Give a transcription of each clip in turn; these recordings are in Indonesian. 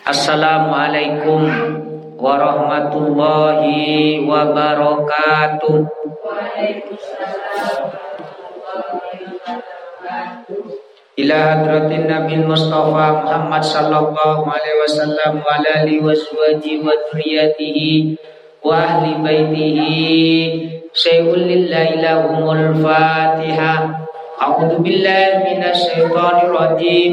Assalamualaikum warahmatullahi wabarakatuh. Ila hadratin Nabi Mustafa Muhammad sallallahu alaihi wasallam wa alihi waswaji wa dzurriyyatihi wa ahli baitihi. Syai'ul lillahi lahumul fatihah A'udzu billahi minasy syaithanir rajim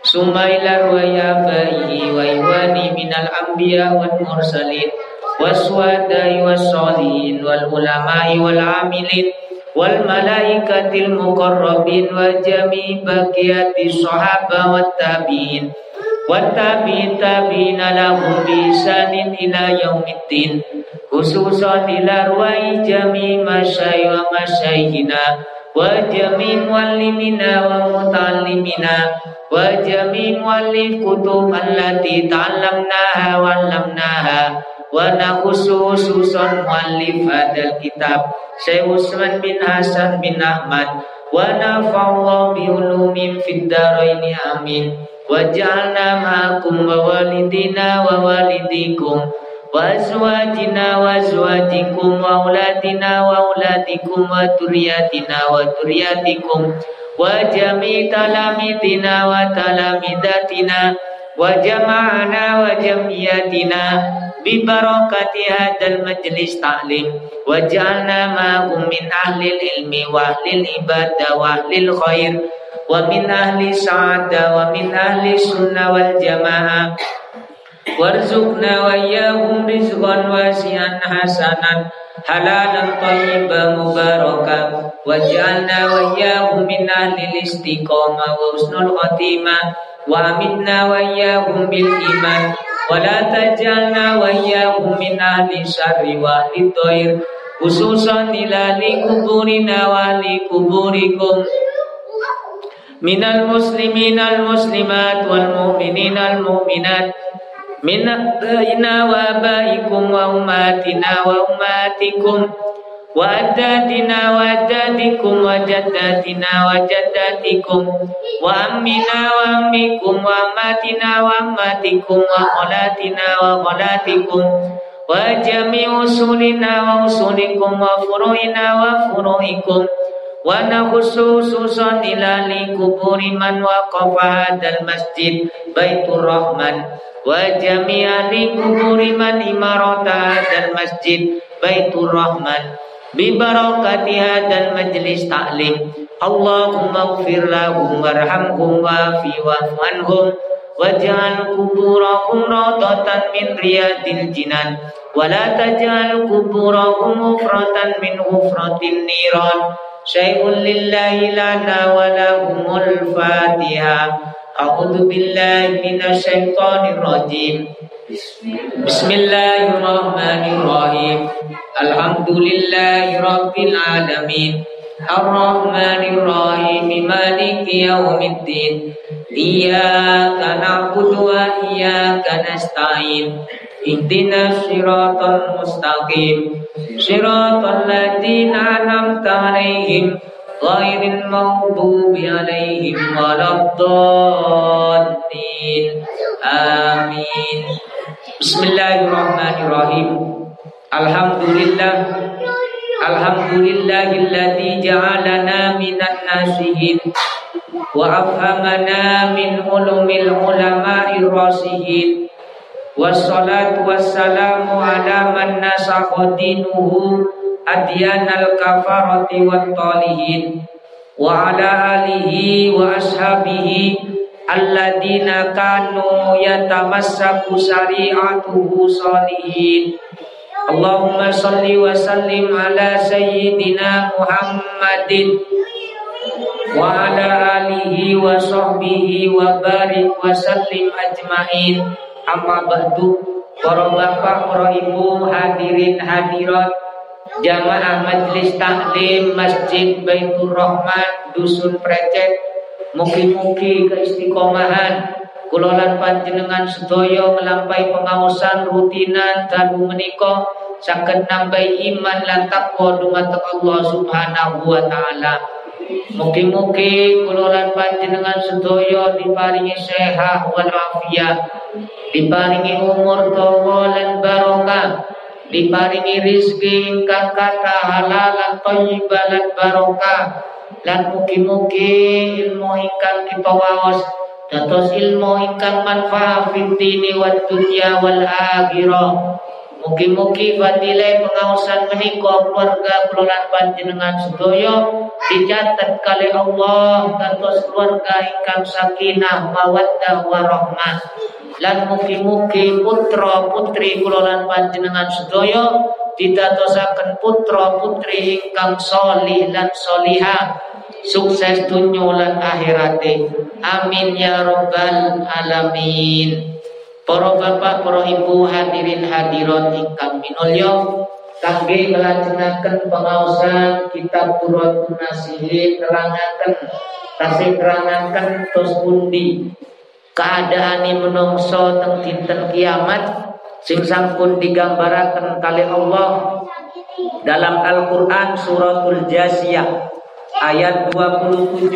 Sumailar wa yafahi wa iwani minal anbiya wal mursalin waswadai wasolin wal ulama'i wal amilin wal malaikatil muqarrabin wa jami baqiyati sahaba wat tabi'in wat tabi'in tabi'ina lahum bi ila yaumiddin khususan ila ruwai jami masai wa masaihina susun muallif hadal kitab. Syekh Usman bin Hasan bin Ahmad. Wa nafa'allahu bi ulumin fid dharaini amin. Wa ja'alna ma'akum wa walidina wa walidikum. wa wa wa auladina wa auladikum wa turiyatina wa turiyatikum wa jami' talamidina wa talamidatina wa jama'ana wa jamiyatina bi barakati hadzal majlis ta'lim waj'alna ma'hum min ahli ilmi wa ahli ibadah wa ahli warzuqna wa iyyahum rizqan wasi'an hasanan halalan thayyiban mubarakan. Waj'alna wa iyyahum min ahli istiqamah wa husnul khatimah. Wa amitna wa iyyahum bil iman. Wala tajalna wa iyyakum min ahli syarri wa ahli dhair khususan ila li kuburina wa li kuburikum minal muslimin al muslimat wal mu'minin al mu'minat min abaina wa abaikum wa ummatina wa ummatikum wa addatina wa addadikum wa jaddatina wa jaddatikum wa ammina wa ammikum wa wa wa wa wa wa wa wa wa nakhusususan ila li kuburi man waqafa hadal masjid baitur rahman. Wa jami'a li kuburi man imarata hadal masjid baitur rahman. Bi barakati hadzal majlis ta'lim. Allahumma ighfir lahum warhamhum wa'fi wa'fu anhum. Waj'al kuburahum rawdatan min riyadil jinan. Wa la taj'al kuburahum ufratan min ufratin niran syai'un lillahi lana wa lahumul fatihah A'udzu billahi minasy syaithanir rajim Bismillahirrahmanirrahim Alhamdulillahi Rabbil Alamin Ar-Rahmanir-Rahim Maliki Yawmiddin Iyaka na'budu wa iyaka nasta'in Ihdinas siratal mustaqim Siratal ladzina an'amta 'alaihim ghairil maghdubi 'alaihim waladdallin Amin Bismillahirrahmanirrahim. Alhamdulillah. Alhamdulillahilladzi ja'alana minan nasihin min ulumil ulama'ir rasihin wassalatu wassalamu ala man nasakha dinuhu adyanal kafarati wat talihin wa ala alihi wa ashabihi alladina kanu yatamassaku syari'atuhu salihin. Allahumma salli wa sallim ala sayyidina Muhammadin wa ala alihi wa sahbihi wa barik wa sallim ajmain amma ba'du. Para bapak, para ibu, hadirin hadirat, jamaah majlis taklim Masjid Baitur Rahman Dusun Precet, mugi-mugi keistiqomahan kulolan panjenengan sedaya ngelampai pengawasan rutinan dan menika saged nambahi iman lan takwa Allah Subhanahu wa taala. Mugi-mugi kulolan panjenengan sedaya diparingi sehat wal afiat, diparingi umur dawa lan barokah, diparingi rizki ingkang kata halal lan thayyibah lan barokah. Lan mugi-mugi ilmu ingkang dipawaos dados ilmu ingkang manfaat fid dini wad dunya wal akhirah. Mugi-mugi fadilai pengawasan menikah keluarga kelolaan panjenengan sedaya dicatat kali Allah kantos keluarga ingkang sakinah mawaddah warahmah. Lan mugi-mugi putra putri kelolaan panjenengan sedaya didatosaken putra putri ingkang solih lan solihah. Sukses dunia lan akhirate. Amin ya rabbal alamin Para bapak, para ibu hadirin hadirat ingkang minulya kangge nglajengaken pengaosan kitab Turatun Nasihin nerangaken tasih nerangaken tos pundi. Keadaane menungso teng dinten kiamat sing sampun digambaraken kali Allah. Dalam Al-Qur'an suratul Jasiyah ayat 27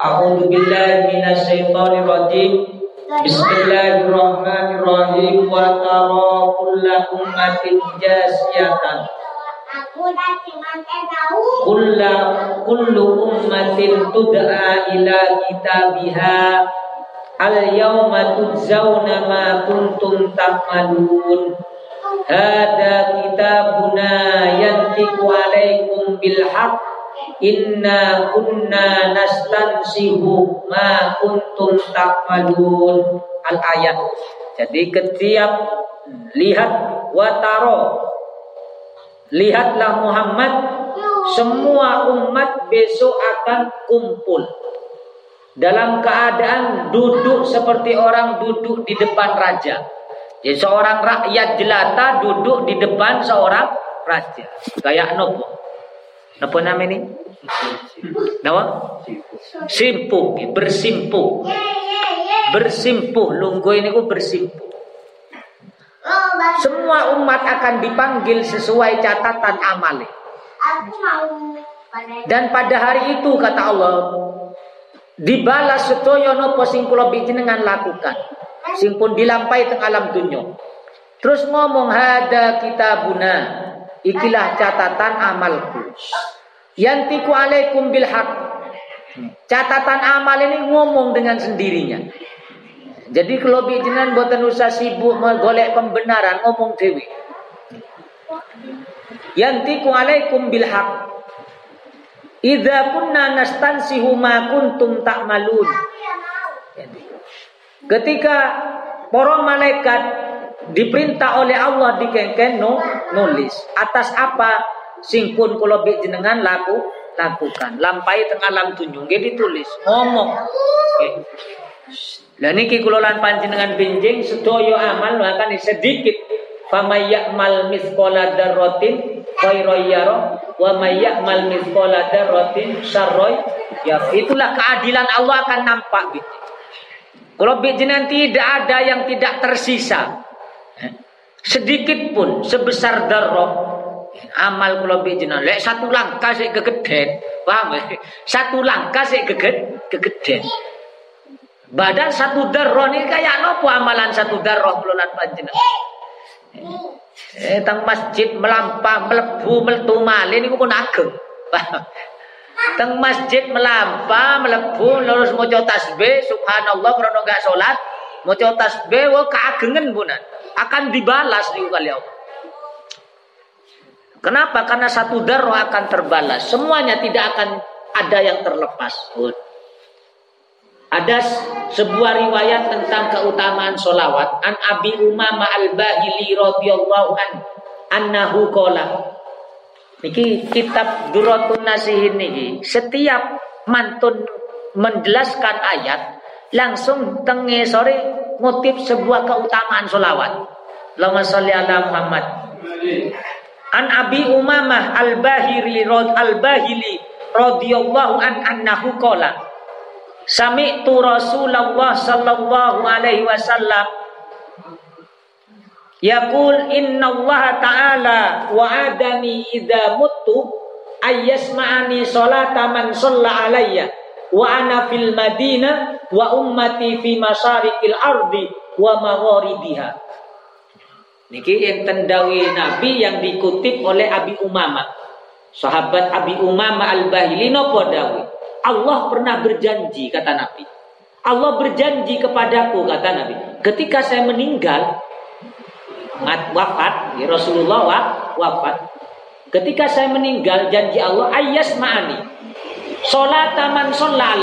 A'udzu billahi minasyaitonir rajim Bismillahirrahmanirrahim. Wa tara kulla ummatin jasiyatan. Kulla kullu ummatin tud'a ila kitabiha. Al yawma tujzauna ma kuntum ta'malun. Hada kitabuna yantiku alaikum bil haqq Inna kunna nastansihu ma kuntum ta'malun al ayat. Jadi ketiap lihat wataro lihatlah Muhammad semua umat besok akan kumpul dalam keadaan duduk seperti orang duduk di depan raja. Jadi seorang rakyat jelata duduk di depan seorang raja. Kayak nopo. Apa nama ini? Nama? Simpuh, bersimpuh. Bersimpuh, lunggu ini ku bersimpuh. Semua umat akan dipanggil sesuai catatan amal. Dan pada hari itu kata Allah, dibalas setoyo nopo sing kula dengan lakukan. Sing pun dilampai teng alam. Terus ngomong hada kitabuna Ikilah catatan amalku. Yantiku alaikum bil haq. Catatan amal ini ngomong dengan sendirinya. Jadi kalau bijinan buatan usah sibuk menggolek pembenaran ngomong dewi. Yantiku alaikum bil haq. Idza kunna nastansihu ma kuntum ta'malun. Ketika para malaikat diperintah oleh Allah dikengken no, nulis. Atas apa sing pun kula jenengan laku lakukan. Lampai teng alam tunjung nggih ditulis. Ngomong. Okay. Lah niki kula lan panjenengan benjing sedaya amal akan sedikit. Famay ya'mal mithqala dzarratin khairan yara wa may ya'mal mithqala ya itulah keadilan Allah akan nampak gitu. Kalau jenengan tidak ada yang tidak tersisa sedikit pun sebesar darah amal kula bijina lek satu langkah sik kegeden paham ya? satu langkah sik keged kegeden badan satu darah ini kayak nopo amalan satu darah kula lan panjenengan? Eh tang masjid melampah melebu meletu malih niku pun ageng. Teng masjid melampah melebu lurus maca tasbih subhanallah krana gak salat maca tasbih wa kaagengen punan akan dibalas di kali Allah. Kenapa? Karena satu darah akan terbalas. Semuanya tidak akan ada yang terlepas. Ada sebuah riwayat tentang keutamaan solawat. An Abi Umama al-Bahili radhiyallahu an annahu qala. Niki kitab Duratun Nasihin niki setiap mantun menjelaskan ayat langsung tenge sore ngutip sebuah keutamaan solawat. Allahumma salli ala Muhammad. An Abi Umamah Al-Bahiri Rod Al-Bahili radhiyallahu an annahu qala Sami'tu Rasulullah sallallahu alaihi wasallam Yaqul inna Allah ta'ala wa'adani idza muttu ayyasma'ani salata man shalla alayya wa ana fil madinah wa ummati fi masyariqil ardi wa magharibiha. Niki enten dawi nabi yang dikutip oleh Abi Umamah. Sahabat Abi Umamah Al-Bahili napa dawi Allah pernah berjanji kata Nabi. Allah berjanji kepadaku kata Nabi. Ketika saya meninggal wafat, ya Rasulullah wafat. Ketika saya meninggal, janji Allah ayas ma'ani. Sholat taman sholat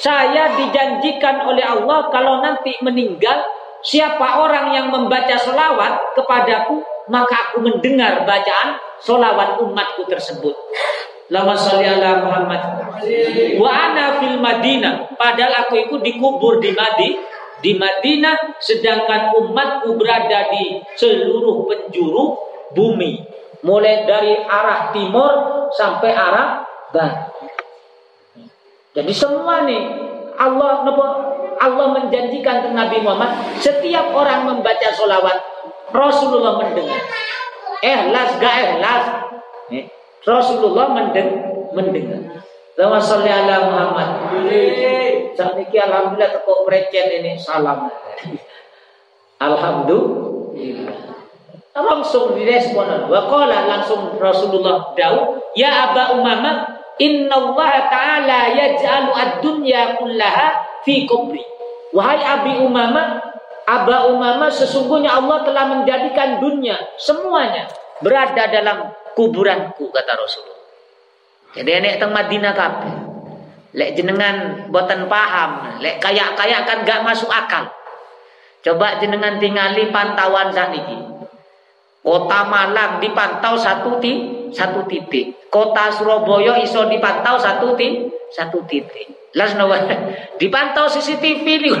Saya dijanjikan oleh Allah kalau nanti meninggal, siapa orang yang membaca sholawat kepadaku, maka aku mendengar bacaan sholawat umatku tersebut. Lama sholli ala Muhammad. Wa ana fil Madinah. Padahal aku ikut dikubur di Madinah di Madinah sedangkan umatku berada di seluruh penjuru bumi mulai dari arah timur sampai arah barat jadi semua nih Allah Allah menjanjikan ke Nabi Muhammad setiap orang membaca solawat Rasulullah mendengar ikhlas gak ikhlas Rasulullah mendengar Lama salli ala Muhammad. Sakniki alhamdulillah tekuk precen ini salam. Alhamdulillah. Langsung direspon. Wa qala langsung Rasulullah dawuh, "Ya Aba Umamah, inna Allah Ta'ala yaj'alu ad-dunya kullaha fi kubri." Wahai Abi Umamah, Aba Umamah sesungguhnya Allah telah menjadikan dunia semuanya berada dalam kuburanku kata Rasulullah. Jadi enek teng Madinah kabeh. Lek jenengan boten paham, lek kayak-kayak kan gak masuk akal. Coba jenengan tingali pantauan sakniki. Kota Malang dipantau satu ti, satu titik. Kota Surabaya iso dipantau satu ti, satu titik. Las dipantau CCTV nih.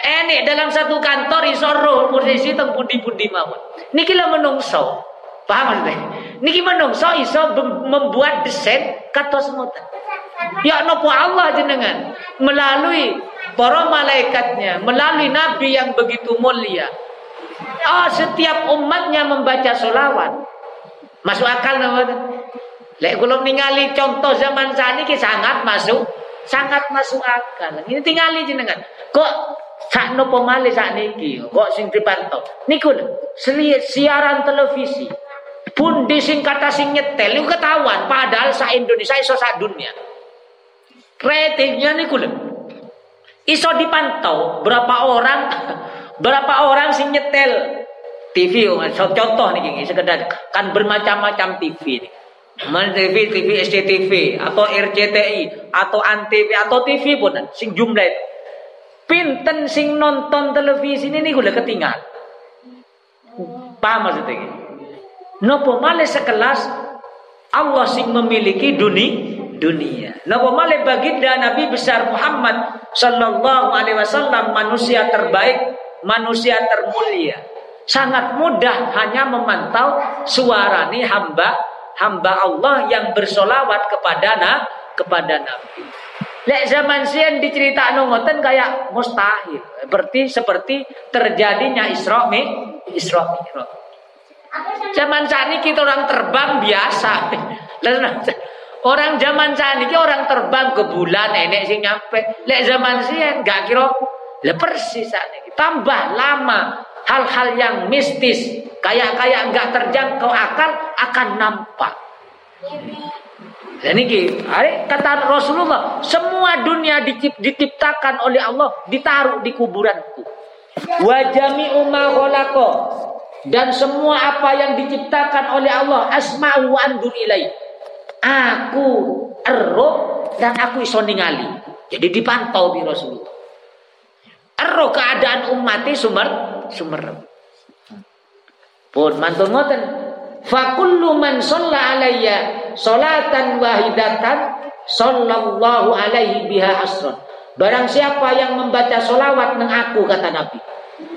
Enek dalam satu kantor iso roh posisi teng pundi-pundi mawon. Niki lho menungso. Paham maksudnya? Niki menungso iso membuat desain kata semutan. Ya nopo Allah jenengan melalui para malaikatnya, melalui nabi yang begitu mulia. Oh, setiap umatnya membaca solawat. Masuk akal nama Lek kula ningali contoh zaman saat ini sangat masuk, sangat masuk akal. Ini tingali jenengan. Kok sak nopo malih sak niki? Kok sing dipantau? Niku siaran televisi pun sing kata sing ketahuan padahal sa Indonesia iso sa dunia ratingnya nih kulit iso dipantau berapa orang berapa orang sing nyetel TV contoh nih sekedar kan bermacam-macam TV nih Man TV, TV SCTV atau RCTI atau Antv atau TV pun sing jumlah itu. Pinten sing nonton televisi ini nih udah ketinggal. Paham maksudnya? Nopo male sekelas Allah sing memiliki dunia dunia. Nopo male baginda Nabi besar Muhammad sallallahu alaihi wasallam manusia terbaik, manusia termulia. Sangat mudah hanya memantau suara nih hamba hamba Allah yang bersolawat kepada na, kepada Nabi. Lek zaman sian diceritakan ngoten kayak mustahil. Berarti seperti terjadinya Isra Isra Mi'raj. Zaman saat ini kita orang terbang biasa. Orang zaman saat ini orang terbang ke bulan enek sih nyampe. Lek zaman sih gak kira le persis saat. Tambah lama hal-hal yang mistis kayak kayak nggak terjangkau akal akan nampak. Dan ini kata Rasulullah, semua dunia diciptakan oleh Allah ditaruh di kuburanku. Wajami umma dan semua apa yang diciptakan oleh Allah asma'u wa andur ilai. Aku ero dan aku iso ningali. Jadi dipantau di Rasulullah. Ero keadaan umatnya sumber sumber. Pun mantun ngoten. Fakullu man shalla alayya salatan wahidatan sallallahu alaihi biha asron. Barang siapa yang membaca solawat nang aku kata Nabi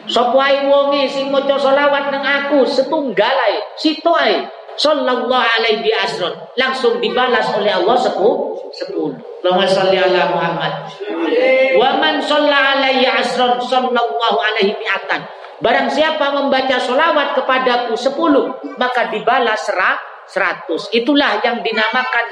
Sapa ae wonge sing maca selawat nang aku setunggal ae, situ ae. Sallallahu alaihi bi asron. Langsung dibalas oleh Allah sepuluh. Sepuluh. Allahumma salli ala Muhammad. Wa man shalla alaihi asron sallallahu alaihi mi'atan. Barang siapa membaca solawat kepadaku sepuluh, maka dibalas seratus. Itulah yang dinamakan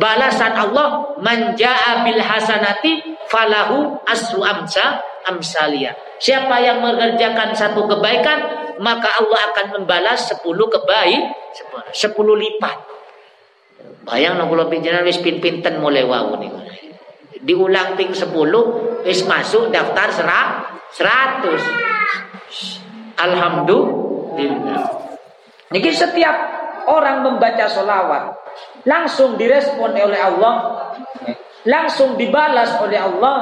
balasan Allah manja'a bil hasanati falahu asru amsa amsalia. Siapa yang mengerjakan satu kebaikan, maka Allah akan membalas sepuluh kebaik, sepuluh lipat. Bayang no kalau pinjenan wis pin-pinten mulai wau nih. Diulang ping sepuluh, wis masuk daftar serak seratus. Alhamdulillah. Niki setiap orang membaca solawat langsung direspon oleh Allah, langsung dibalas oleh Allah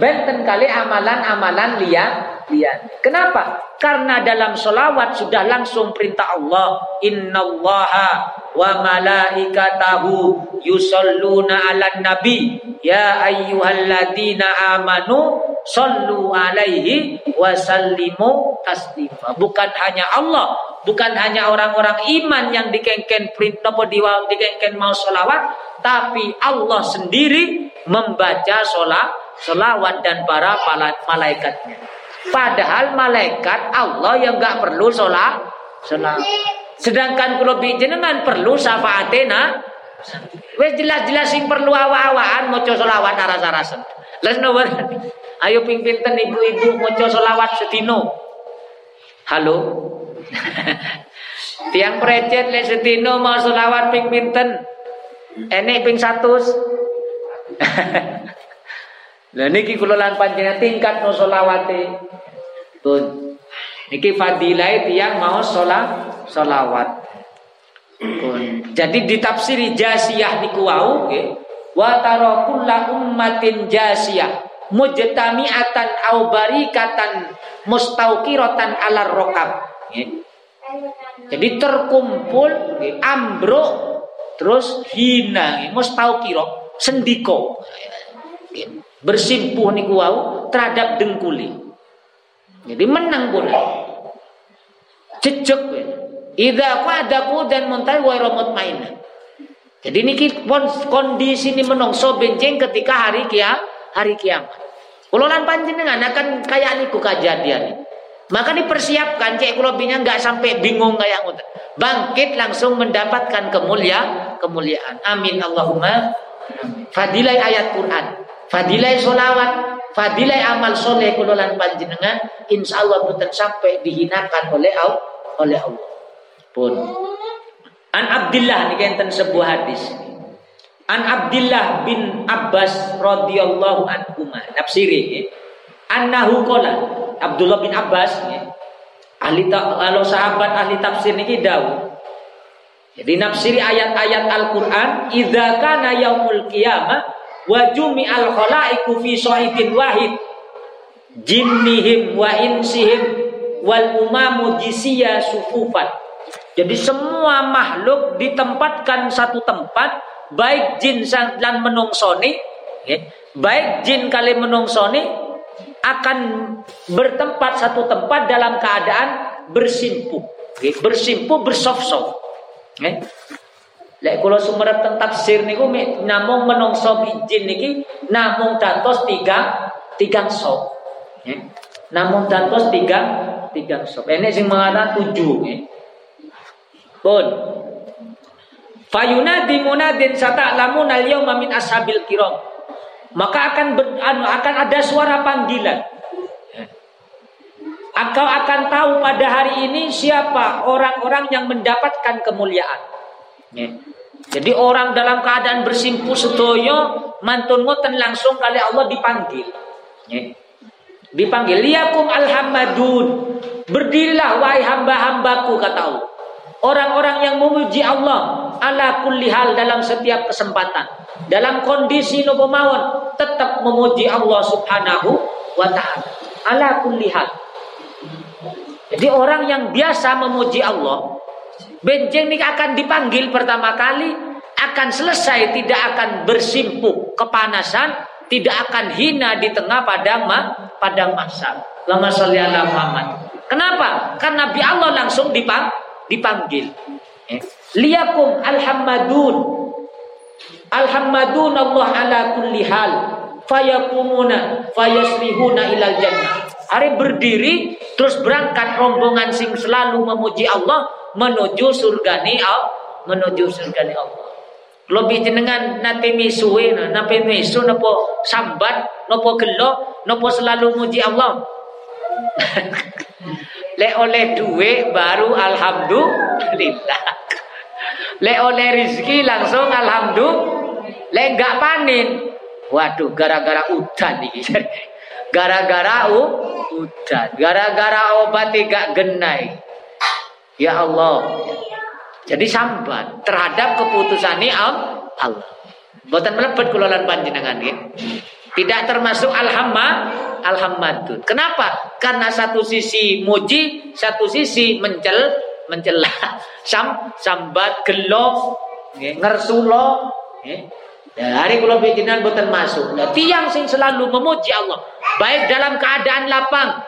Benten kali amalan-amalan liat liat. Kenapa? Karena dalam solawat sudah langsung perintah Allah. Inna Allaha wa malaikatahu yusalluna ala nabi. Ya ayyuhalladzina amanu sallu alaihi wa sallimu taslima. Bukan hanya Allah, bukan hanya orang-orang iman yang dikengken perintah dikengken mau solawat, tapi Allah sendiri membaca sholat selawat dan para malaikatnya. Padahal malaikat Allah yang nggak perlu sholat, sholat. Sedangkan kalau jenengan perlu syafaatena, wes jelas-jelas sing perlu awa-awaan mau sholawat naras-narasen. Les nomor, ayo ping pinten ibu-ibu mau sholawat setino. Halo, tiang precet les setino mau sholawat ping pinten. Enek ping satu. Lah niki kula lan panjenengan tingkat no selawate. Pun. Niki fadilah tiyang mau sholat sholawat. Pun. Jadi ditafsiri jasiyah niku wau nggih. Wa tara kullu ummatin jasiyah mujtami'atan au barikatan mustauqiratan ala rokab. Jadi terkumpul ambruk terus hina mustauqiro sendiko bersimpuh niku wau terhadap dengkuli. Jadi menang pula. Cecek Idza qadaku dan muntai wa main. Jadi niki kondisi ini menongso benjing ketika hari kia hari kiamat. Ulolan panjenengan akan kayak niku kejadian. Maka dipersiapkan cek kulo nggak sampai bingung kayak ngoten. Bangkit langsung mendapatkan kemuliaan, kemuliaan. Amin Allahumma. Fadilai ayat Quran. Fadilai solawat, fadilai amal soleh kulolan panjenengan, insya Allah bukan sampai dihinakan oleh Allah. Oleh Allah. Pun. An Abdullah ini enten sebuah hadis. An Abdullah bin Abbas radhiyallahu anhu nafsiri annahu qala Abdullah bin Abbas ahli kalau sahabat ahli tafsir ini dawuh jadi nafsiri ayat-ayat Al-Qur'an idza kana yaumul qiyamah wa al khalaiku fi sahidin wahid jinnihim wa insihim wal umamu jisiya sufufan jadi semua makhluk ditempatkan satu tempat baik jin dan menungsoni ya, baik jin kali menungsoni akan bertempat satu tempat dalam keadaan bersimpuh ya, bersimpuh bersof-sof ya. Lek kula sumerep teng tafsir niku namung menungso bijin niki namung dados tiga tiga sop. Ya. Namung dados tiga tiga sop. Ini sing mengatakan tujuh. Ya. Pun. Fayunadi munadin sata'lamun al-yawma min ashabil kiram. Maka akan ber, anu, akan ada suara panggilan. Engkau akan tahu pada hari ini siapa orang-orang yang mendapatkan kemuliaan. Ya. Jadi orang dalam keadaan bersimpuh setoyo mantun ngoten langsung kali Allah dipanggil. Dipanggil liyakum alhamadun. Berdirilah wahai hamba-hambaku kata Allah. Orang-orang yang memuji Allah ala kulli hal dalam setiap kesempatan. Dalam kondisi nopo mawon tetap memuji Allah Subhanahu wa taala. Ala kulli hal. Jadi orang yang biasa memuji Allah Benjing ini akan dipanggil pertama kali, akan selesai, tidak akan bersimpuh kepanasan, tidak akan hina di tengah padang ma, padang masa. Allahumma sholli ala Muhammad. Kenapa? Karena Nabi Allah langsung dipang, dipanggil. Eh. Liyakum alhammadun. Alhammadun Allah ala kulli hal. Fayakumuna fayaslihuna ilal jannah. Hari berdiri terus berangkat rombongan sing selalu memuji Allah menuju surga ni Allah, menuju surga ni Allah. Lebih jenengan nate misuwe nate misu nopo sambat nopo gelo nopo selalu muji Allah. Le oleh duit baru alhamdulillah. Le oleh rizki langsung alhamdulillah. Le enggak panen. Waduh gara-gara udan nih. Gara-gara udan. Gara-gara obat tidak genai. Ya Allah. Jadi sambat terhadap keputusan ini Allah. Buatan melebet kulolan panjenengan ya. Tidak termasuk alhamma alhamdulillah. Kenapa? Karena satu sisi muji, satu sisi mencel mencela. Sam sambat gelo ngersulo ngersulo Ya, hari kula pikiran boten masuk. Nah, tiang sing selalu memuji Allah, baik dalam keadaan lapang,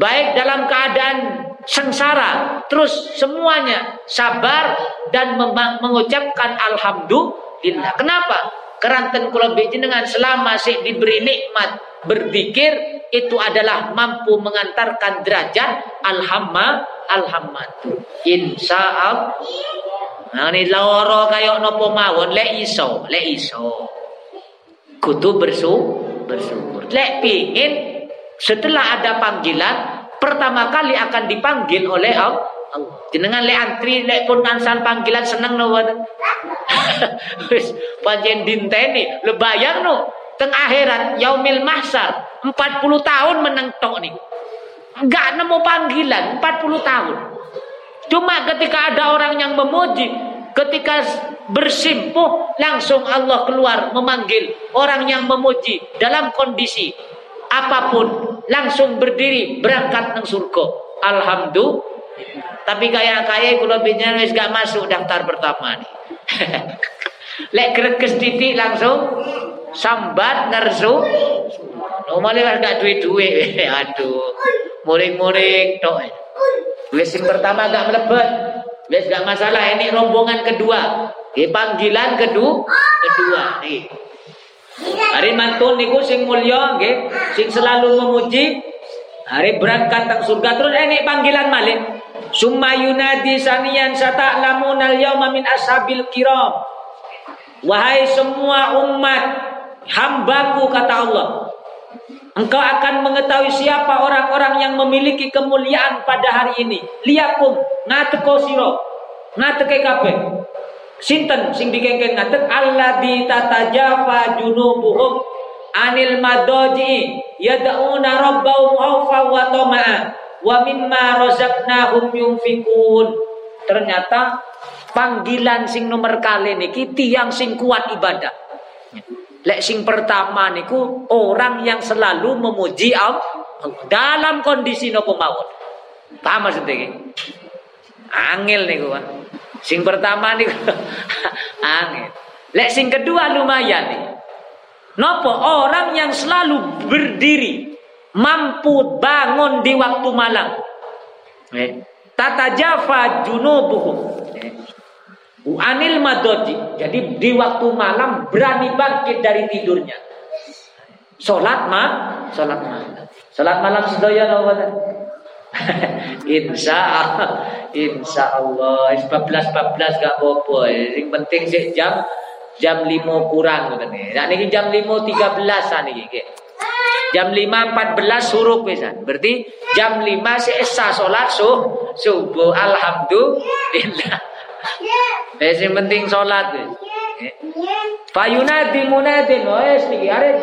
baik dalam keadaan sengsara, terus semuanya sabar dan mengucapkan alhamdulillah. Kenapa? Keranten kula dengan selama si diberi nikmat berzikir itu adalah mampu mengantarkan derajat alhamma alhamad. Insya Allah Nah ini loro kayak nopo mawon le iso, le iso. Kudu bersu bersyukur. Lek pingin setelah ada panggilan pertama kali akan dipanggil oleh Allah. Jenengan le antri le pun ansan panggilan seneng no Wis pancen dinteni le bayang no teng akhirat yaumil mahsar 40 tahun meneng tok nih. Enggak nemu panggilan 40 tahun. Cuma ketika ada orang yang memuji, ketika bersimpuh langsung Allah keluar memanggil orang yang memuji dalam kondisi apa pun langsung berdiri berangkat ke surga. Alhamdulillah. Tapi kayak kayak kalau bicara wis gak masuk daftar pertama nih. Lek greges titik langsung sambat ngersu. Normalnya gak duit-duit. Aduh. Muring-muring tok. Wis sing pertama gak melebet. Wis gak masalah ini rombongan kedua. Di panggilan kedua, kedua nih. Hari mantun niku sing mulya nggih, sing selalu memuji. Hari berangkat tang surga terus ini panggilan malik. Summa yunadi saniyan sata'lamunal yauma min ashabil kiram. Wahai semua umat hambaku kata Allah, Engkau akan mengetahui siapa orang-orang yang memiliki kemuliaan pada hari ini. Liakum ngateko siro, ngateke kape. Sinten sing dikengken ngatek alladzi tatajafa junubuhum anil madoji yad'una rabbahum khaufa wa tama'a wa mimma razaqnahum yunfikun. Ternyata panggilan sing nomor kali niki tiang sing kuat ibadah. Lek sing pertama niku orang yang selalu memuji Allah dalam kondisi nopo mawon. Paham maksudnya? Angel niku kan. Sing pertama niku angel. Lek sing kedua lumayan nih. Nopo orang yang selalu berdiri mampu bangun di waktu malam. Eh, tata jafa junubuhum. Eh, Anil madoji. Jadi di waktu malam berani bangkit dari tidurnya. Sholat ma, sholat malam. Sholat malam sedaya Allah. insya Allah, insya Allah. 14 14 gak apa-apa. Yang penting sih jam jam 5 kurang nih. Nah ini jam 5 13 niki. Jam 5 14 suruh pisan. Berarti jam 5 sih esa salat subuh. Alhamdulillah. Eh sing penting wis. Fayunadi munadin wis niki arep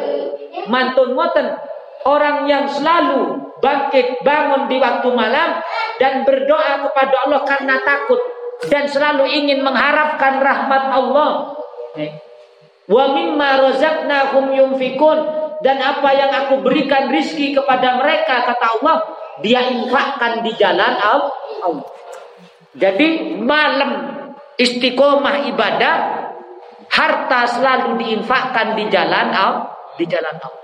mantun ngoten orang yang selalu bangkit bangun di waktu malam dan berdoa kepada Allah karena takut dan selalu ingin mengharapkan rahmat Allah. Wa mimma razaqnahum yunfikun dan apa yang aku berikan rizki kepada mereka kata Allah dia infakkan di jalan Allah. Jadi malam istiqomah ibadah harta selalu diinfakkan di jalan Allah di jalan Allah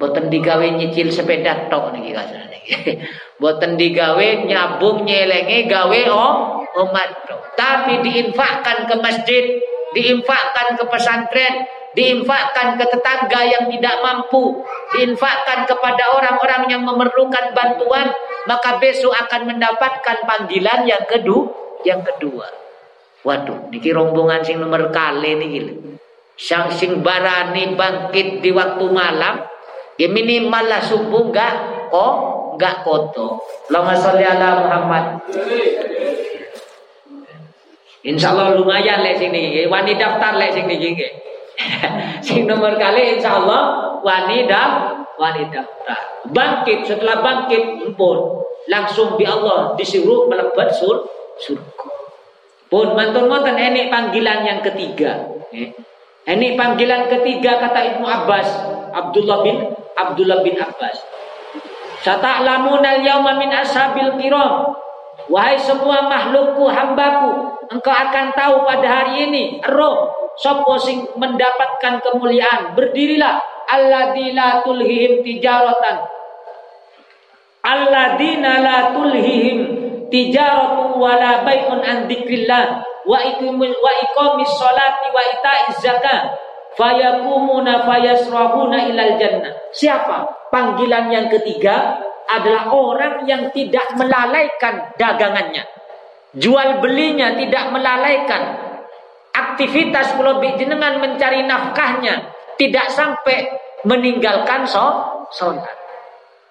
Boten digawe nyicil sepeda tok niki kasane. Boten digawe nyabung nyelenge gawe oh umat tok. Tapi diinfakkan ke masjid, diinfakkan ke pesantren, diinfakkan ke tetangga yang tidak mampu, diinfakkan kepada orang-orang yang memerlukan bantuan, maka besok akan mendapatkan panggilan yang kedua, yang kedua. Waduh, niki rombongan sing nomor kali niki. Sang sing barani bangkit di waktu malam Ya minimal lah subuh enggak oh enggak kotor. Allahumma sholli ala Muhammad. Insya Allah lumayan lek sini, wani daftar lek sini niki. sing nomor kali insya Allah wani daftar, wani daftar. Bangkit setelah bangkit pun langsung bi Allah disuruh melebat sur surga. Pun mantun ngoten enek panggilan yang ketiga. Eh. Ini panggilan ketiga kata Ibnu Abbas, Abdullah bin Abdullah bin Abbas. Sata'lamunal yauma min ashabil kiram. Wahai semua makhlukku, hambaku, engkau akan tahu pada hari ini, roh, sopo sing mendapatkan kemuliaan. Berdirilah, alladina tulhihim tijaratan. Alladina la tulhihim tijaratu wala bai'un an wa iqamis wa iqamis sholati wa ita'iz zakat fayakumuna fayasrahuna ilal jannah. Siapa? Panggilan yang ketiga adalah orang yang tidak melalaikan dagangannya. Jual belinya tidak melalaikan. Aktivitas pulau jenengan mencari nafkahnya tidak sampai meninggalkan sholat.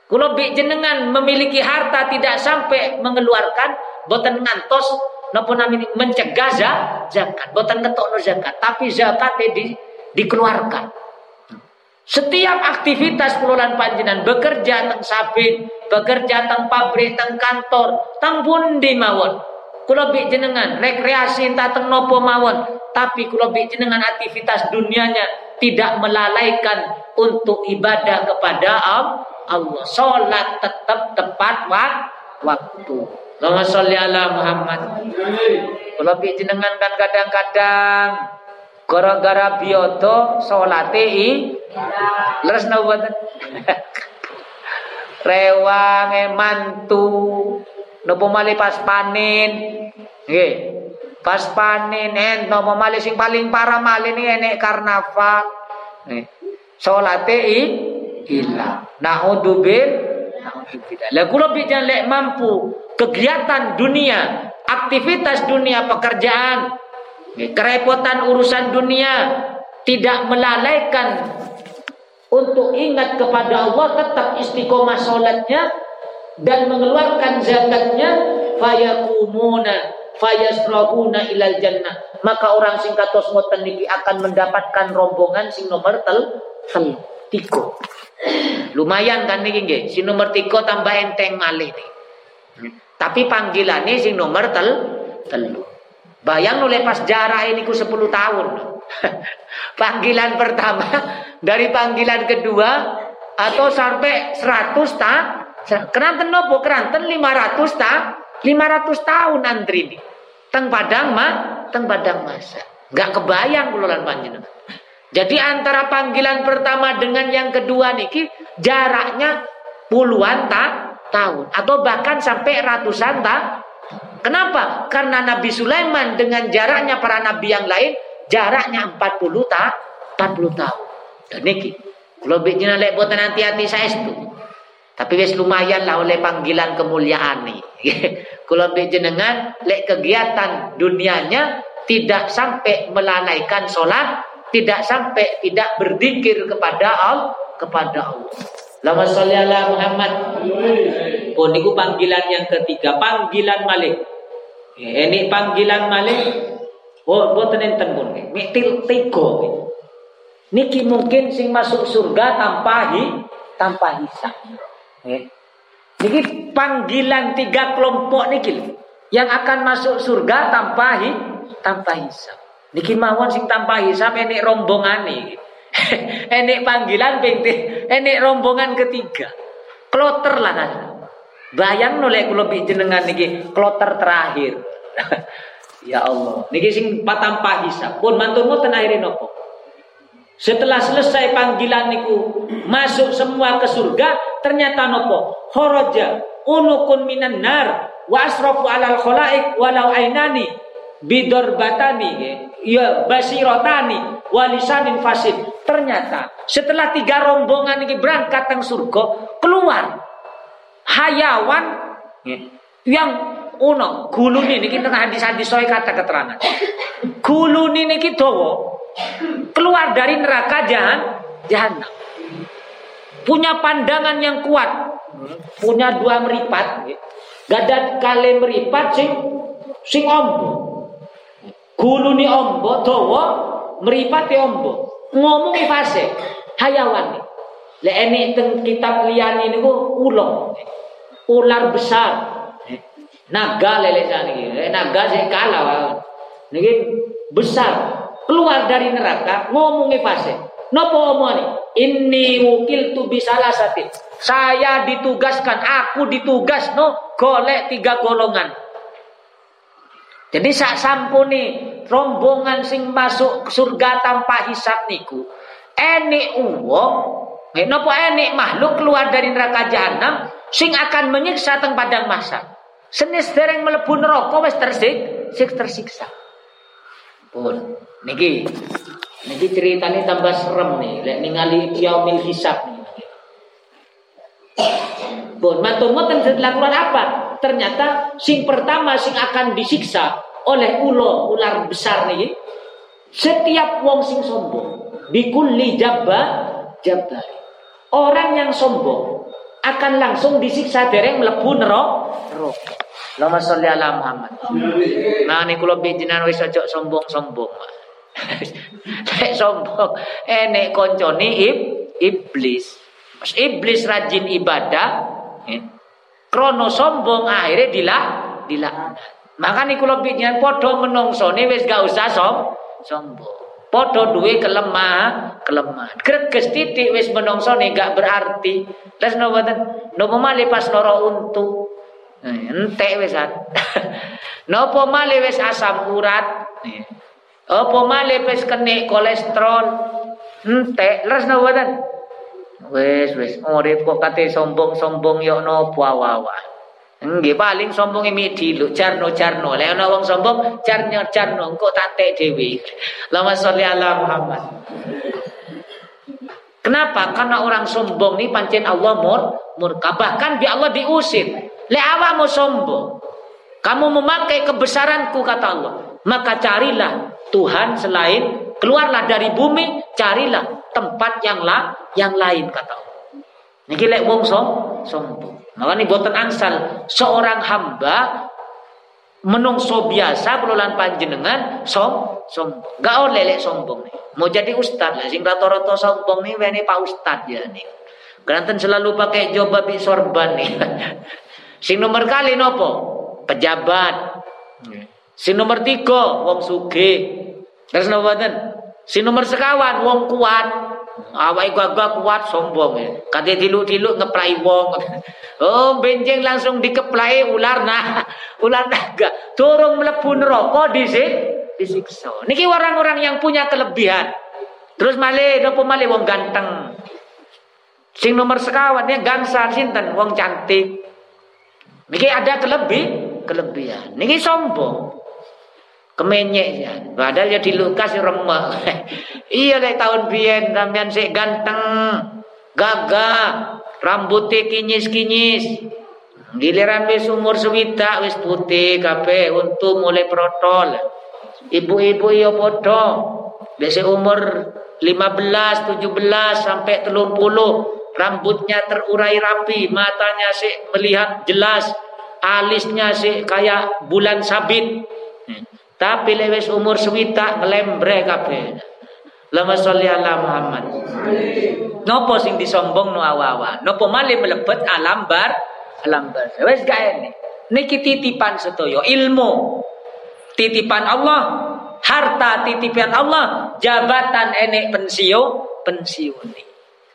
Kalau jenengan memiliki harta tidak sampai mengeluarkan boten ngantos napa mencegah zakat boten ngetokno zakat tapi zakat di, dikeluarkan. Setiap aktivitas pengelolaan panjenengan bekerja teng sabin bekerja teng pabrik teng kantor teng pundi mawon. Kula bik jenengan rekreasi entah teng nopo mawon. Tapi kula bik jenengan aktivitas dunianya tidak melalaikan untuk ibadah kepada Allah. Salat tetap tepat waktu. Allahumma sholli ala Muhammad. Kalau jenengan kan kadang-kadang gara-gara bioto salate i leres napa Rewang mantu napa malih pas panen. Nggih. Pas panen en napa malih sing paling parah malih ini enek karnaval. Nggih. Salate i ilang. Naudzubil Lah kula bijan lek mampu kegiatan dunia, aktivitas dunia pekerjaan, kerepotan urusan dunia tidak melalaikan untuk ingat kepada Allah tetap istiqomah sholatnya dan mengeluarkan zakatnya. Fayakumuna fayasrahuna ilal jannah. Maka orang sing katos niki akan mendapatkan rombongan sing nomor tel tel tiko lumayan kan niki nggih? Si nomor tiko tambah enteng malih nih. Tapi panggilannya sing nomor tel telu. Bayang oleh pas jarah ini ku 10 tahun. panggilan pertama dari panggilan kedua atau sampai 100 tak keranten nopo? Keranten 500 tak 500 tahun antri ini. Teng padang mah teng padang masa. Nggak kebayang kulolan panjenengan. Jadi antara panggilan pertama dengan yang kedua niki jaraknya puluhan tak tahun. Atau bahkan sampai ratusan tahun. Kenapa? Karena Nabi Sulaiman dengan jaraknya para nabi yang lain jaraknya 40 tahun, 40 tahun. Dan niki kalau bikin lek buat nanti hati saya itu. Tapi wes lumayan lah oleh panggilan kemuliaan nih. kalau jenengan lek kegiatan dunianya tidak sampai melalaikan sholat, tidak sampai tidak berzikir kepada Allah, kepada Allah. Lama sholli ala Muhammad. Oh niku panggilan yang ketiga, panggilan Malik. Ya, ini panggilan Malik. Oh, boten enten pun. Miktil tiga. Niki mungkin sing masuk surga tanpa hi, tanpa hisab. Ya. Niki panggilan tiga kelompok niki yang akan masuk surga tanpa hi, tanpa hisab. Niki mawon sing tanpa hisab ini rombongan nih. enek panggilan pengti, enek rombongan ketiga. Kloter lah kan. Bayang nolek kula jenengan niki kloter terakhir. ya Allah. Niki sing patampa hisab. Pun mantun mboten akhire nopo? Setelah selesai panggilan niku masuk semua ke surga, ternyata nopo? Kharaja unukun minan nar wa alal khalaik walau ainani bidorbatani ya basirotani walisanin fasid. Ternyata setelah tiga rombongan ini berangkat ke surga, keluar hayawan yang uno gulu ini kita hadis-hadis soal kata keterangan. Gulu ini kita keluar dari neraka jahan jahanam. Punya pandangan yang kuat, punya dua meripat, gadat kali meripat sing sing ombo. Gulu ni ombo, dawa meripat ombo. Ngomong fase hayawan nih. Le ini teng kitab ini ulo, ular besar, naga lele sana naga saya kalah, niki besar keluar dari neraka ngomongi fase. Nopo omoni? Ini wukil tu bisalah sati. Saya ditugaskan, aku ditugas no golek tiga golongan. Jadi saat sampuni rombongan sing masuk surga tanpa hisap niku. Enik uang, eh, nopo enik makhluk keluar dari neraka jahanam sing akan menyiksa teng padang masa. Senis dereng melebu neraka wis tersik, tersiksa. Pun. Niki. Niki ceritanya tambah serem nih. Lek ningali yaumil hisab nih. Pun matur ngoten dilakukan apa? Ternyata sing pertama sing akan disiksa oleh ulo ular besar nih. Setiap wong sing sombong bikulli jabba jabbar. Orang yang sombong akan langsung disiksa dereng mlebu neraka. Lama sholli ala Muhammad. Nah ini kula bijinan wis aja sombong-sombong. Nek sombong enek koncone ib, iblis. Mas iblis rajin ibadah, ya. Krono sombong akhirnya dilak dilak. Makanya kula bijinan padha menungsone wis gak usah som, sombong. Podo duwe kelemah, kelemahan. Greges titik wis menungsone gak berarti. Terus nopo nopo malih pas noro untu. Entek wis Napa malih wis asam urat? Apa malih wis kene kolesterol? Entek, leres napa mboten? Wis wis urip kok kate sombong-sombong yo napa wawa. Nggih paling sombong mi diluk jarno-jarno. Lek ana wong sombong jarno-jarno engko tak tek dhewe. Allahumma sholli ala Muhammad. Kenapa? Karena orang sombong ini pancen Allah mur murka. Bahkan bi Allah diusir. Le awakmu sombong. Kamu memakai kebesaranku kata Allah. Maka carilah Tuhan selain keluarlah dari bumi, carilah tempat yang la, yang lain kata Allah. Niki lek wong som, sombong. Makanya boten angsal seorang hamba menungso biasa pelulan panjenengan som sombong. Gak oleh lek sombong nih. Mau jadi ustad lah sing rata-rata sombong nih ini Pak Ustad ya nih. Keranten selalu pakai jawab sorban nih. Sing nomor kali nopo? Pejabat. Sing nomor tiga wong suge. Terus nopo Sing nomor sekawan wong kuat. Awak gagah kuat sombong ya. Kate diluk-diluk ngeplai wong. Oh, benjeng langsung dikeplai ular nah. Ular naga. Turung mlebu neraka disik disiksa. Niki orang-orang yang punya kelebihan. Terus malih nopo malih wong ganteng. Sing nomor sekawan ya gangsal sinten wong cantik. Niki ada kelebih, kelebihan. Niki sombong. Kemenyek ya. Padahal ya dilukas remah. iya lek tahun biyen sampean sik ganteng, gagah, rambutnya kinyis-kinyis. Giliran wis umur sewidak wis putih kabeh untung mulai protol. Ibu-ibu iya padha. Biasa umur 15, 17 sampai 30 rambutnya terurai rapi, matanya sih melihat jelas, alisnya sih kayak bulan sabit. Tapi lewes umur swita ngelembre kabeh. Lama sholli ala Muhammad. Nopo sing disombong no awa-awa. Nopo malih melebet alam bar alam bar. Wes gak ini. Niki titipan setoyo ilmu. Titipan Allah, harta titipan Allah, jabatan enek pensio, pensiun.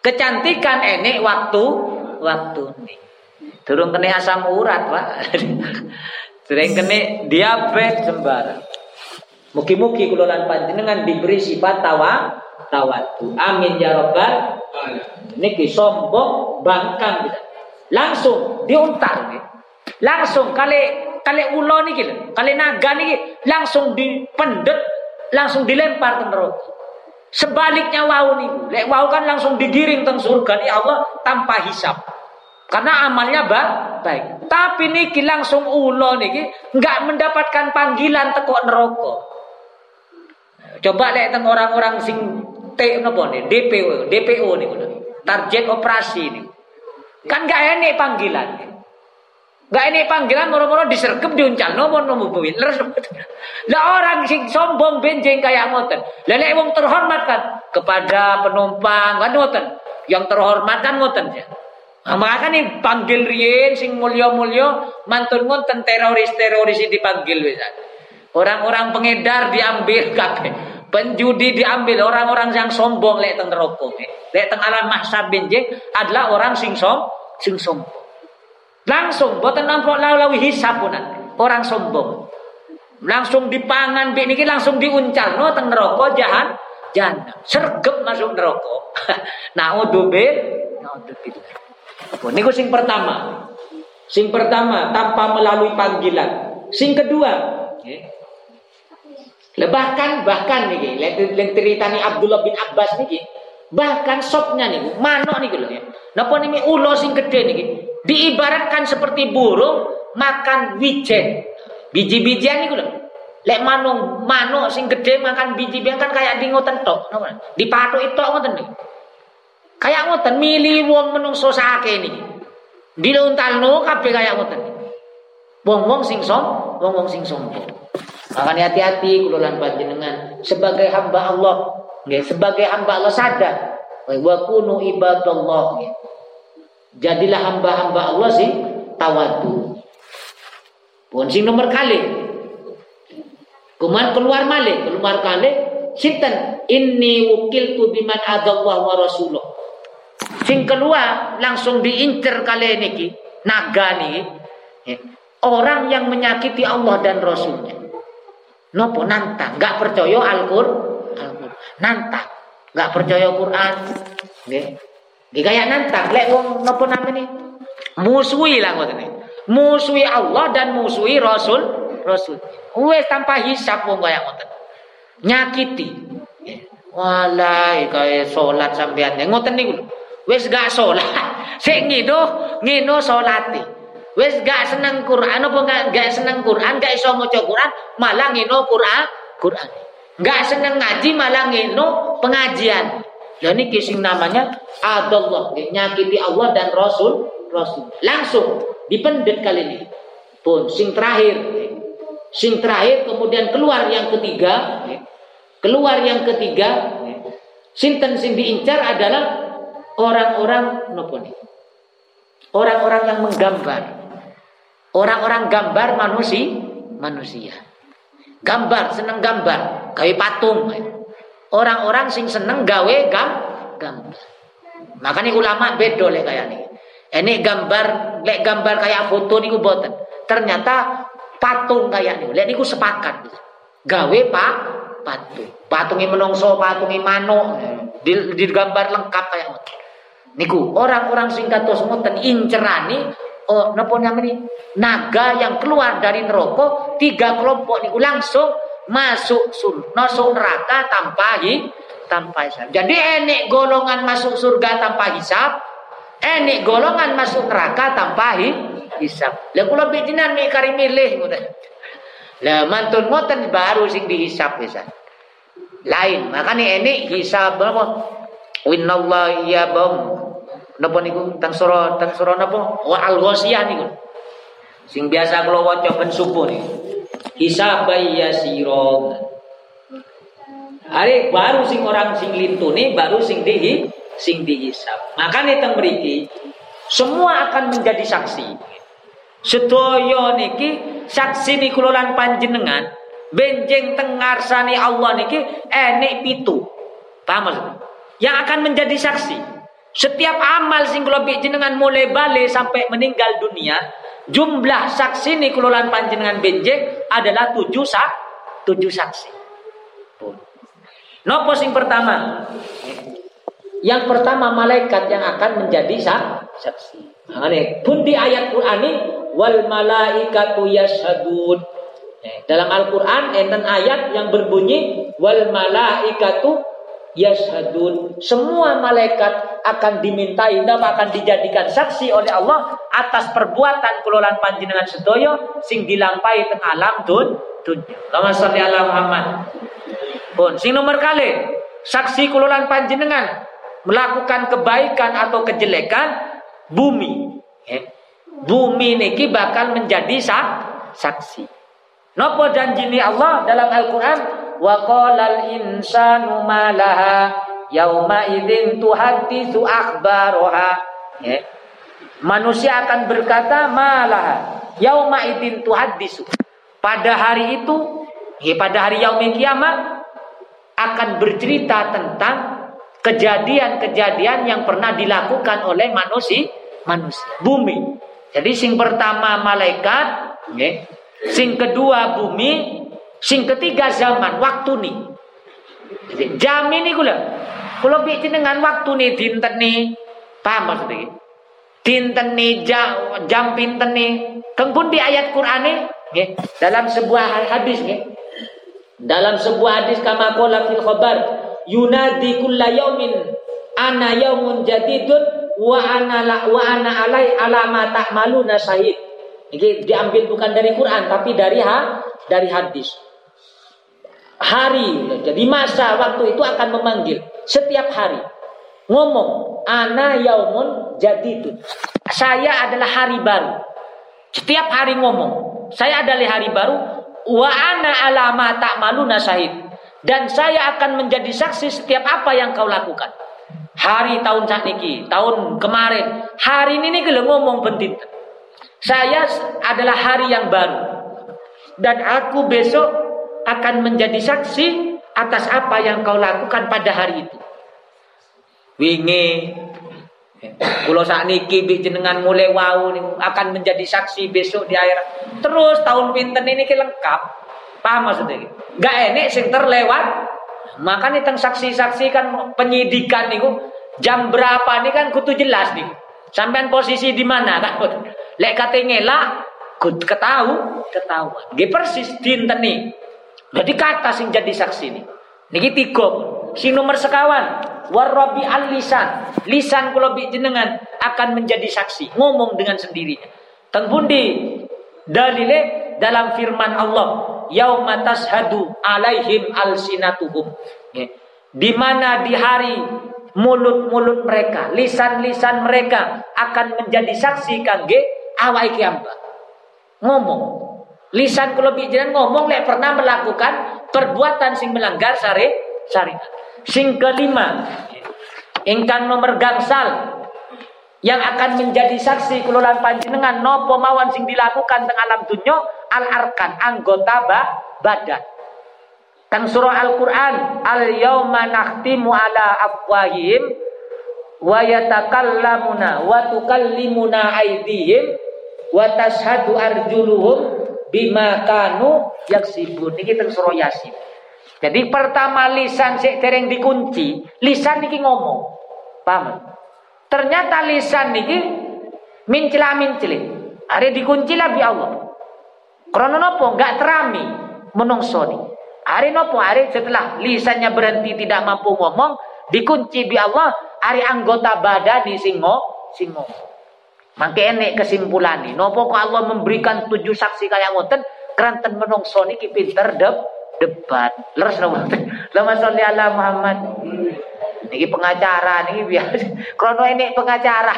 Kecantikan enek waktu waktu nih. Turun kena asam urat, Pak. Sering kena diabetes sembarang. Mugi-mugi kula lan panjenengan diberi sifat tawa tawatu. Amin ya rabbal niki sombong bangkang kita. Langsung diuntar nih. Langsung kali kali ulo niki kali naga niki langsung dipendet, langsung dilempar ke neraka. Sebaliknya wau nih, lek wau kan langsung digiring teng surga nih Allah tanpa hisap. Karena amalnya bah, baik. Tapi niki langsung ulo niki nggak mendapatkan panggilan teko neraka. Coba lihat teng orang-orang sing T nopo nih, DPO, DPO nih target operasi nih. Kan nggak enak panggilan. Gak ini panggilan moro-moro disergep diuncal nomor nomor mobil. Lah orang sing sombong benjeng kayak ngoten. Lah lek wong terhormat kan kepada penumpang kan ngoten. Yang terhormat kan ngoten ya. Nah, maka nih panggil rien sing mulio-mulio mantun ngoten teroris-teroris dipanggil bisa. Orang-orang pengedar diambil kabeh. Penjudi diambil orang-orang yang sombong lek teng neraka. Lek teng alam mahsyar benjing adalah orang sing som sing sombong. Langsung boten nampak lawi hisab punan. Orang sombong. Langsung dipangan bik niki langsung diuncal no teng neraka jahan jahanam. Sergep masuk neraka. Naudzubil naudzubillah. Oh, niku sing pertama. Sing pertama tanpa melalui panggilan. Sing kedua. Bahkan bahkan lek ceritani Abdullah bin Abbas niki bahkan sopnya nih manok niki lho ya. Napa niki ulo sing gede niki diibaratkan seperti burung makan wijen. Biji-bijian niku lho. Lek manung manuk sing gede makan biji-bijian kan kayak di ngoten tok, napa? Dipathuk itu ngoten niku. Kayak ngoten mili wong menungso sake niki. Diluntalno kabeh kayak ngoten. Wong-wong sing som, wong-wong sing sombong. Makanya hati-hati kula lan panjenengan sebagai hamba Allah, nggih, sebagai hamba Allah sadar wa kunu ibadallah. Jadilah hamba-hamba Allah sih tawadu. Pun sing nomor kali. Kuman keluar male, keluar kali sinten inni wukiltu biman adallah wa rasulullah. Sing keluar langsung diincer kali niki naga. Eh, orang yang menyakiti Allah dan Rasulnya. Nopo nantang, nggak percaya Al-Qur'an. Al nantang, nggak percaya Quran. Nggih. Di kayak nantang lek wong napa namanya musuhi lah ngoten Musuhi Allah dan musuhi Rasul Rasul. Wes tanpa hisap wong kaya ngoten. Nyakiti. Walai kaya salat sampean ngoten niku. Wes gak salat. Sik ngido ngino salate. Wes gak seneng Quran apa gak, gak seneng Quran, gak iso maca Quran, malah ngino Quran, Quran. Gak seneng ngaji malah ngino pengajian. Lah niki sing namanya adallah, nyakiti Allah dan Rasul, Rasul. Langsung dipendet kali ini. Pun sing terakhir. Sing terakhir kemudian keluar yang ketiga, keluar yang ketiga, sinten sing diincar adalah orang-orang nopo nih. Orang-orang yang menggambar. Orang-orang gambar manusia, manusia. Gambar, seneng gambar, kayak patung. Orang-orang sing seneng gawe gam gambar. Makanya ulama bedo lek kayak ini. Ini gambar lek gambar kayak foto niku boten. Ternyata patung kayak niku. Lek niku sepakat. Gawe pak patung. Patungi menungso, patungi manuk. Di, gambar lengkap kayak. Niku orang-orang sing kados ngoten incerani oh napa namanya naga yang keluar dari neraka tiga kelompok niku langsung masuk surga, masuk neraka tanpa hi, tanpa hisab. Jadi enek golongan masuk surga tanpa hisab, enek golongan masuk neraka tanpa hi, hisab. Lah kula bidinan mi kari milih ngoten. Lah mantun ngoten baru sing dihisab bisa. Lain, makanya enek hisab apa? Ya bom. Napa niku teng sura teng sura napa? Wa al-ghasiyah niku. Sing biasa kula waca ben subuh niku hisabai yasiro Are baru sing orang sing lintune baru sing dihi sing dihisap. Makanya teng mriki semua akan menjadi saksi. Sedaya niki saksi niku lan panjenengan benjeng teng ngarsane Allah niki enek pitu. Paham maksudnya? Yang akan menjadi saksi. Setiap amal sing kula jenengan mulai balik sampai meninggal dunia Jumlah saksi ini kelolaan panjenengan benjeng adalah tujuh sak, tujuh saksi. Nopo sing pertama? Yang pertama malaikat yang akan menjadi saksi. Nah, pun di ayat Quran ini wal malaikatu yashhadun. Dalam Al-Qur'an enten ayat yang berbunyi wal malaikatu yashhadun. Semua malaikat akan dimintai dan akan dijadikan saksi oleh Allah atas perbuatan kelolaan panjenengan sedoyo sing dilampai teng alam dun dunya. Allahumma sholli ala Muhammad. Pun sing nomor kali saksi kelolaan panjenengan melakukan kebaikan atau kejelekan bumi. Bumi niki bakal menjadi sak saksi. Nopo janji Allah dalam Al-Qur'an wa qala insanu ma laha yauma idzin tuhadditsu akhbaraha ya. manusia akan berkata malaha yauma idzin tuhaddisu pada hari itu ya, pada hari yaumil kiamat akan bercerita tentang kejadian-kejadian yang pernah dilakukan oleh manusia manusia bumi jadi sing pertama malaikat ya. sing kedua bumi Sing ketiga zaman waktu nih. Jam ini gula. Kalau bikin dengan waktu nih dinten nih. Paham maksudnya? Dinten nih jam, jam pinten nih. Kengkun di ayat Quran nih. Dalam sebuah hadis nih. Dalam sebuah hadis kama qala fil khabar yunadi kulla yaumin ana yaumun jadidun wa ana la, wa ana alai alama ta'maluna syahid. Ini diambil bukan dari Quran tapi dari ha, dari hadis hari. Jadi masa waktu itu akan memanggil setiap hari. Ngomong, ana yaumun itu. Saya adalah hari baru. Setiap hari ngomong, saya adalah hari baru. Wa ana alama tak malu nasahid. Dan saya akan menjadi saksi setiap apa yang kau lakukan. Hari tahun saat ini, tahun kemarin, hari ini nih ngomong penting. Saya adalah hari yang baru. Dan aku besok akan menjadi saksi atas apa yang kau lakukan pada hari itu. Wingi saat niki jenengan mulai wau akan menjadi saksi besok di air. Terus tahun pinten ini ki lengkap. Paham maksudnya? Gak enek sing terlewat. Makanya tentang saksi-saksi kan penyidikan niku jam berapa nih kan kutu jelas nih. Sampean posisi di mana kan? Lek kate ngelak, ketahu, ketahuan. Nggih persis dinten nih. Jadi kata sing jadi saksi ini. Niki tiga. Si nomor sekawan. Warabi al lisan. Lisan kalau jenengan akan menjadi saksi. Ngomong dengan sendirinya. Teng pundi dalile dalam firman Allah. Yauma tashhadu alaihim alsinatuhum. Di mana di hari mulut-mulut mereka, lisan-lisan mereka akan menjadi saksi kangge awai kiamat. Ngomong Lisan kalau bijiran ngomong lek pernah melakukan perbuatan sing melanggar syari syariat. Sing kelima, ingkang nomor gangsal yang akan menjadi saksi kelolaan panjenengan nopo mawan sing dilakukan teng alam dunya al arkan anggota ba, badan. Teng surah Al-Qur'an al yauma nakhtimu ala afwahihim wa yatakallamuna wa tukallimuna wa arjuluhum bima kanu yaksibun niki surah yasin. Jadi pertama lisan sik dereng dikunci lisan niki ngomong. Paham? Ternyata lisan niki mincela minceli ada dikunci lah bi Allah. Krono nopo? Enggak terami menungso ni. Hari nopo? Hari setelah lisannya berhenti tidak mampu ngomong dikunci bi Allah hari anggota badan di singo singo Mangke enek kesimpulan nih. Nopo kok Allah memberikan tujuh saksi kayak ngoten, keranten menungso niki pinter deb debat. Leres nopo. Lama sholli ala Muhammad. Niki pengacara niki biasa. Krono ini pengacara.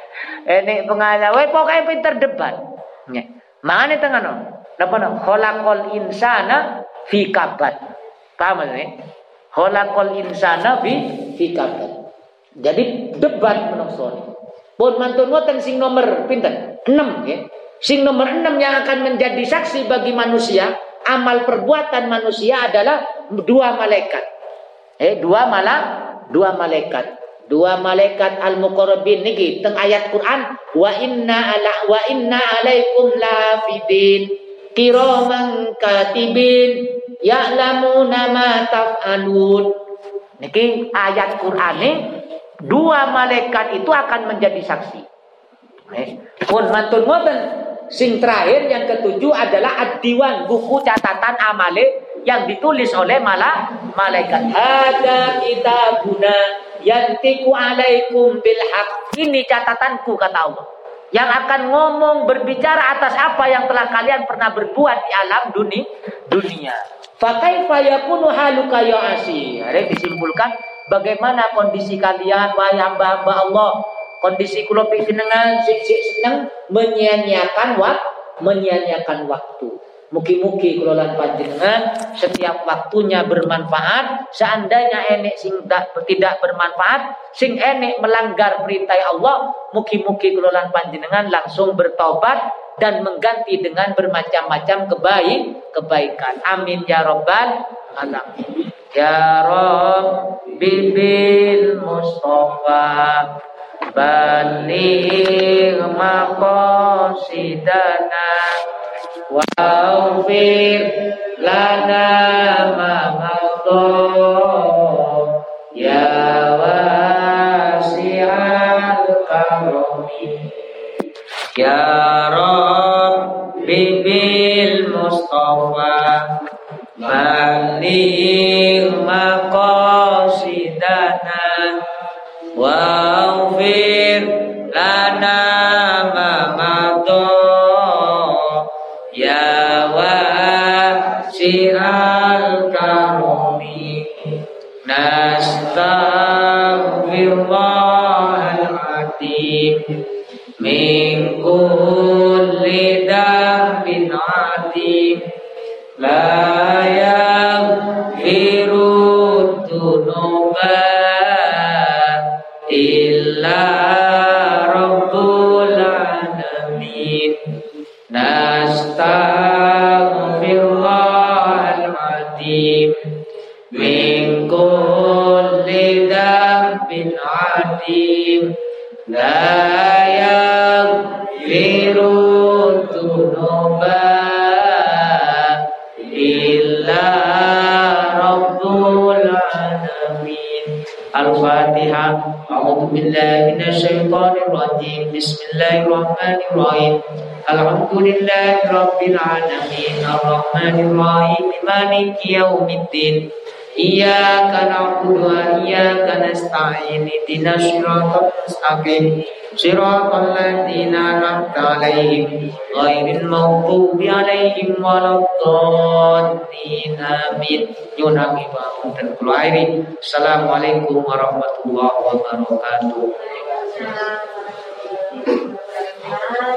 ini pengacara. Woi pokoknya pinter debat. Mana tengah no? Napa no? Kholakol insana fi kabat. Paham ini? Kholakol insana fi kabat. Jadi debat menungso. Pun mantun ngoten sing nomor pinten? 6 ya. Sing nomor 6 yang akan menjadi saksi bagi manusia, amal perbuatan manusia adalah dua malaikat. Eh, dua malah dua malaikat. Dua malaikat al-muqarrabin niki teng ayat Quran wa inna ala wa inna alaikum lafidin kiraman katibin ya'lamuna ma taf'alun. Niki ayat Qur'ane dua malaikat itu akan menjadi saksi. Pun mantun ngoten. Sing terakhir yang ketujuh adalah adiwan buku catatan amale yang ditulis oleh malah malaikat. Ada kita guna yantiku alaikum bil haq. Ini catatanku kata Allah. Yang akan ngomong berbicara atas apa yang telah kalian pernah berbuat di alam dunia. dunia. Fakaifa yakunu haluka ya asi. Ada disimpulkan bagaimana kondisi kalian wahai hamba-hamba Allah. Kondisi kula dengan sik seneng menyia-nyiakan waktu, menyia-nyiakan waktu. Mugi-mugi kelolaan panjenengan setiap waktunya bermanfaat. Seandainya enek sing tidak bermanfaat, sing enek melanggar perintah Allah, mugi-mugi kelolaan panjenengan langsung bertobat dan mengganti dengan bermacam-macam kebaik kebaikan. Amin ya robbal alamin. Ya Rabbi bil Mustafa bani maqasidana Wa'ufir lana ma'maldo Ya wasi'al karomi. Ya Rabbi bil Mustafa بلغ مقاصدنا واغفر لنا ما مضى wasi'al الرحمن الرحيم الحمد لله رب العالمين الرحمن الرحيم مالك يوم الدين إياك نعبد وإياك نستعين اهدنا الصراط المستقيم صراط الذين أنعمت عليهم غير المغضوب عليهم ولا الضالين آمين nyun abi dan kula airi assalamualaikum warahmatullahi wabarakatuh